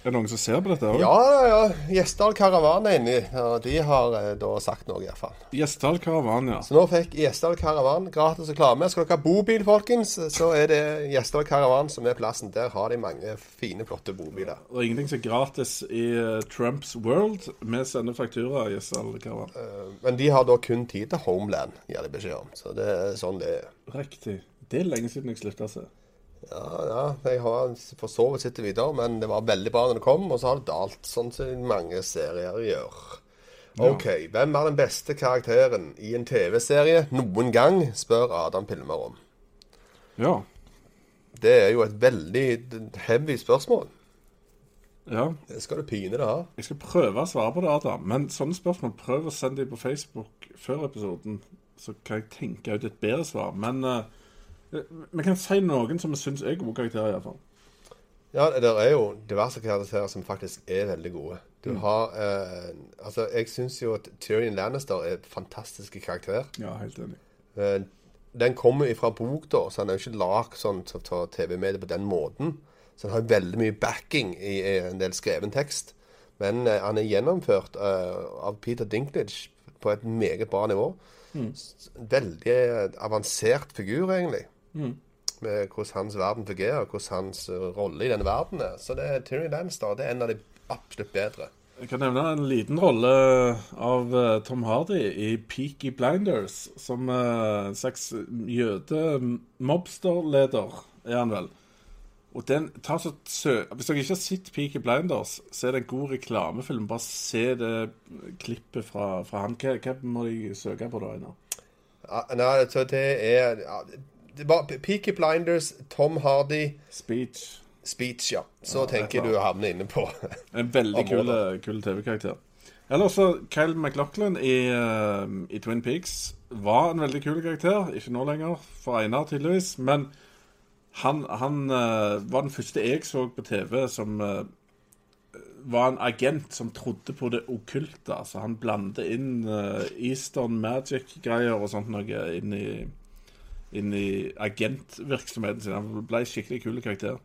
Er det noen som ser på dette òg? Ja, ja, ja. Gjesdal Karavan er inni, og de har eh, da sagt noe, iallfall. Gjesdal Karavan, ja. Så nå fikk Gjesdal Karavan gratis reklame. Skal dere ha bobil, folkens, så er det Gjesdal Karavan som er plassen. Der har de mange fine, flotte bobiler. Det er ingenting som er gratis i eh, Trumps world. Vi sender faktura, Gjesdal Karavan. Eh, Men de har da kun tid til Homeland, gir de beskjed om. Så det er sånn det er. Riktig. Det er lenge siden jeg slutta å se. Ja, ja, jeg har for så vidt sett det videre, men det var veldig bra når det kom, og så har det dalt, sånn som mange serier gjør. OK, hvem er den beste karakteren i en TV-serie noen gang, spør Adam Pilmer om. Ja. Det er jo et veldig heavy spørsmål. ja. Det skal du pine deg ha. Jeg skal prøve å svare på det, Adam. Men sånne spørsmål, prøv å sende dem på Facebook før episoden, så kan jeg tenke ut et bedre svar. Men eh, vi kan si noen som vi syns er gode karakterer, iallfall. Ja, det er jo diverse karakterer som faktisk er veldig gode. Du har eh, Altså, jeg syns jo at Tyrion Lannister er fantastiske fantastisk karakter. Ja, helt enig. Eh, den kommer ifra bok, da, så han er jo ikke lagd sånn til ta TV-medier på den måten. Så han har veldig mye backing i, i en del skreven tekst. Men eh, han er gjennomført eh, av Peter Dinklage på et meget bra nivå. Mm. Veldig avansert figur, egentlig. Med hvordan hans verden fungerer, hvordan hans eh, rolle i denne verden er. Så det er Tyrion Lannister det er en av de absolutt bedre. Jeg kan nevne en liten rolle av eh, Tom Hardy i Peaky Blinders. Som eh, en slags jøde-mobsterleder, er han vel. Og den tar så sø... Hvis dere ikke har sett Peaky Blinders, så er det en god reklamefilm. Bare se det klippet fra, fra han. Hva, hva må de søke på da? Einar? Nei, det er Peaky Blinders, Tom Hardy, Speech. Speech, ja. Så Ja, tenker du å havne inne på En veldig kul, kul TV-karakter. Eller også Kyle McLaughlin i, eh, i Twin Peaks var en veldig kul karakter. Ikke nå lenger, for Einar tydeligvis. Men han, han eh, var den første jeg så på TV som eh, var en agent som trodde på det okkulte. Altså han blandet inn uh, Eastern Magic-greier og sånt noe inn i, inn i agentvirksomheten sin. Han ble skikkelig kul karakter.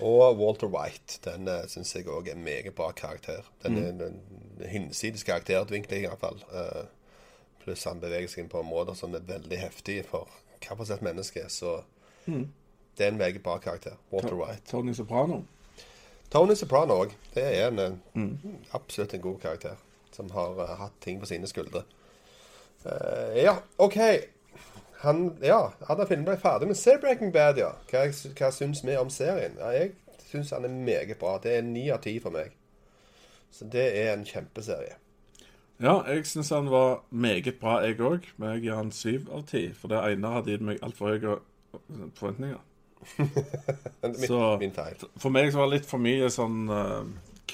Og Walter White. Den uh, syns jeg òg er en meget bra karakter. Den er en, en hinsides karakterutvikling, iallfall. Uh, pluss han beveger seg inn på områder som er veldig heftige for hva for slags menneske. Så det er en meget bra karakter. Walter White. Tony Soprano. Tony Soprano òg. Det er en, mm. absolutt en god karakter. Som har uh, hatt ting på sine skuldre. Uh, ja, OK. Han Ja, Adam Filmen ble ferdig med Se Breaking Bad, ja. Hva, hva syns vi om serien? Ja, jeg syns han er meget bra. Det er ni av ti for meg. Så det er en kjempeserie. Ja, jeg syns han var meget bra, jeg òg. Men jeg gir han syv av ti. For det ene hadde gitt meg altfor høye forventninger. Min, Så min feil. for meg så var det litt for mye sånn uh,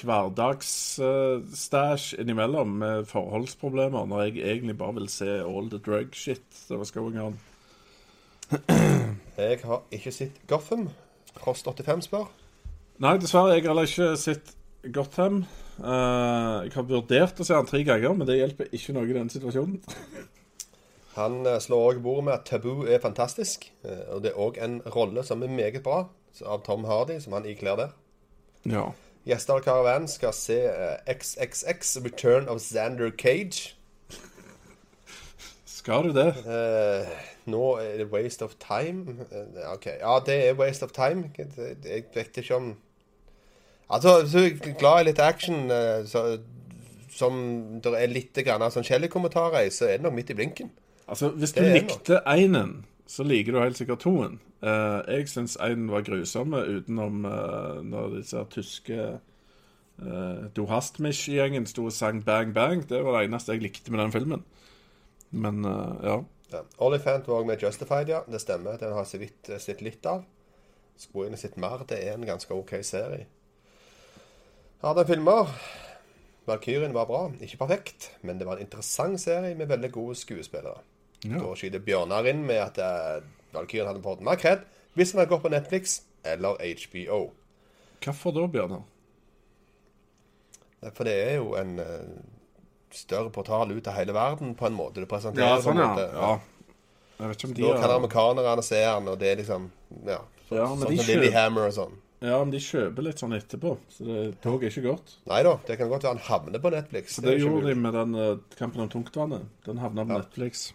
hverdagsstæsj innimellom med forholdsproblemer, når jeg egentlig bare vil se all the drug shit that was going on. Jeg har ikke sett Gotham. Frost85 spør. Nei, dessverre. Jeg har ikke sett Gotham. Uh, jeg har vurdert å se han tre ganger, men det hjelper ikke noe i denne situasjonen. Han eh, slår òg bordet med at Taboo er fantastisk. eh, Og det er òg en rolle som er meget bra, av Tom Hardy, som han ikler der. Ja. Gjester av Caravan skal se eh, XXX, Return of Xander Cage. Skal du det? Uh, nå er det Waste of Time. Uh, OK. Ja, det er Waste of Time. Jeg vet ikke om Altså, så glad i litt action, uh, så, som det er litt grann sånn Shelly-kommentarer i, så er det nok midt i blinken. Altså, Hvis du likte einen, så liker du helt sikkert toen. Uh, jeg syns én var grusomme utenom uh, når disse tyske uh, Dohastmish-gjengen sto og sang Bang Bang. Det var det eneste jeg likte med den filmen. Men uh, ja. Ja. Olifant var også med Justified, ja. Det stemmer. Den har jeg eh, sett litt av. Skulle gjerne sett mer. Det er en ganske OK serie. Har den filmer. Valkyrien var bra. Ikke perfekt, men det var en interessant serie med veldig gode skuespillere. Ja. Da skyter Bjørnar inn med at uh, Valkyrien hadde fått mer kred hvis han hadde gått på Netflix eller HBO. Hvorfor da, Bjørnar? For det er jo en uh, større portal ut av hele verden, på en måte. Du presenterer Ja, sånn, ja. måte. ja. Jeg vet ikke om de Da kan har amerikanerne se den, og det er liksom Ja. Så, Ja, sånn som Lillehammer og sånn. Ja, men de kjøper litt sånn etterpå. Så det tog er ikke godt. Nei da, det kan godt være han havner på Netflix. Så Det er det gjorde de med den uh, kampen om tungtvannet. Den havna på Ja. Netflix.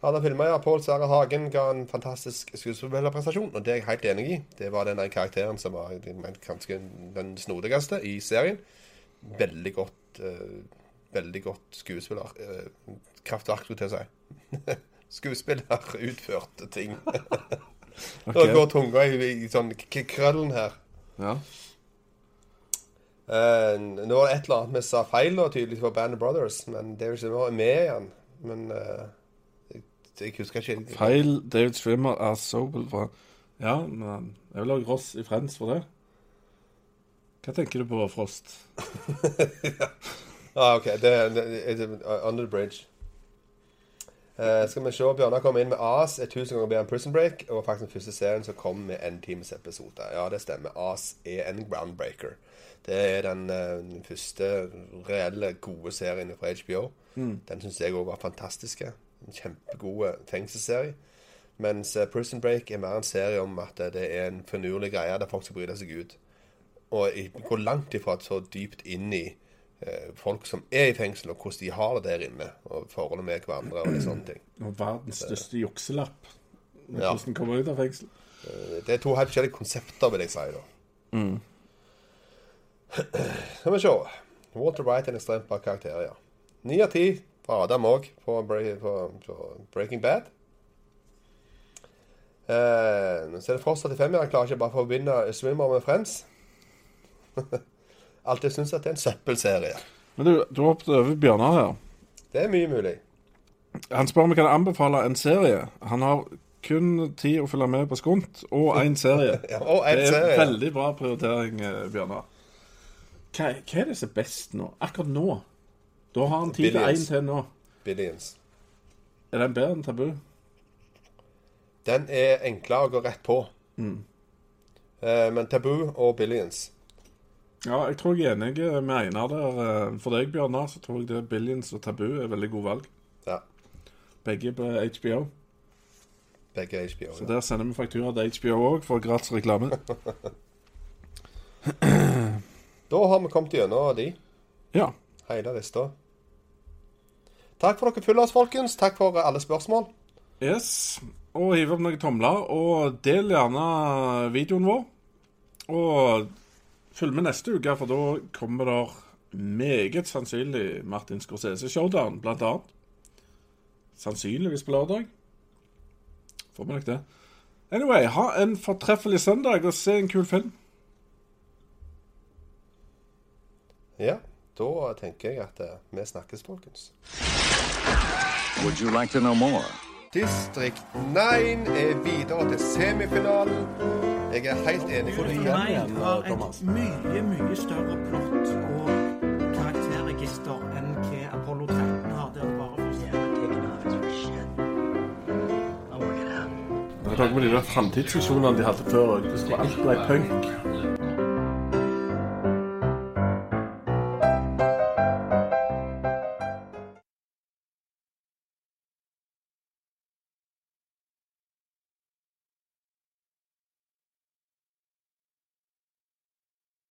Han har filma, ja. Pål Sverre Hagen ga en fantastisk skuespillerprestasjon, og det er jeg helt enig i. Det var den karakteren som var kanskje den snodigste i serien. Veldig godt uh, Veldig godt skuespiller. Uh, kraftverk, skulle jeg til å si. Skuespiller utførte ting. Nå går tunga i, i sånn krøllen her. Ja. Uh, nå var det et eller annet vi sa feil da, tydeligvis på Band of Brothers, men David ikke er med igjen. Men eh, jeg, husker ikke Feil David Swimmer er Sobel fra Ja, men jeg vil ha Ross i Friends for det. Hva tenker du på, Frost? Ah, OK. Det, uh, Under the Bridge. Uh, skal vi se. Bjørnar kom inn med AS, er tusen ganger bedre enn Prison Break. Og faktisk den første serien som kom med en times episode. Ja, det stemmer. AS er en groundbreaker. Det er den, uh, den første reelle gode serien fra HBO. Den syns jeg òg var fantastisk. En kjempegod fengselsserie. Mens eh, Prison Break er mer en serie om at eh, det er en finurlig greie der folk skal bryte seg ut. Og i- gå langt ifra så dypt inn i eh, folk som er i fengsel, og hvordan de har det der inne. Og forholdet med hverandre og sånne ting. Og verdens største jukselapp. Med Ja. Hvordan kommer ut av fengsel. Eh, Det er to helt forskjellige konsepter, vil jeg si. da. Skal vi se. Walter Wright er en ekstremt bra karakter, ja. Ni av ti fra Adam òg på, på, på Breaking Bad. Eh, så er det fortsatt i fem år. Jeg klarer ikke bare for å forbinde Swimmer med Friends. Alltid syns at det er en søppelserie. Men du, du hoppet over Bjørnar her. Det er mye mulig. Han spør om jeg kan anbefale en serie. Han har kun tid å følge med på Skunt og én serie. Ja, og en Det er serie. veldig bra prioritering, eh, Bjørnar. Hva, hva er det som er best nå? Akkurat nå? Da har han tid til én til nå. Billions. Er den bedre enn Tabu? Den er enklere å gå rett på. Eh, men Tabu og Billions Ja, jeg tror jeg er enig med Einar der. Eh, For deg, Bjørnar, så tror jeg det Billions og Tabu er veldig gode valg. Ja. Begge på HBO. Begge HBO. Så Ja. der sender vi faktura til HBO òg for gratis reklame. Da har vi kommet gjennom de. Ja. Hele lista. Takk for dere følger oss, folkens. Takk for alle spørsmål. Yes. Og hiv opp noen tomler, og del gjerne videoen vår. Og følg med neste uke, for da kommer der meget sannsynlig Martin Scorsese Showdown, blant annet. Sannsynligvis på lørdag. Får vi nok det. Anyway, ha en fortreffelig søndag og se en kul film. Ja, da tenker jeg at eh, vi snakkes, folkens. Would you like to know more? Distrikt 9 er videre til semifinalen. Jeg er helt enig. Med deg. Nine har et mye, mye større plott og karakterregister enn hva Apollo 13 har. Der bare. Med de der framtidsvisjonene de hadde før, alt ble punk.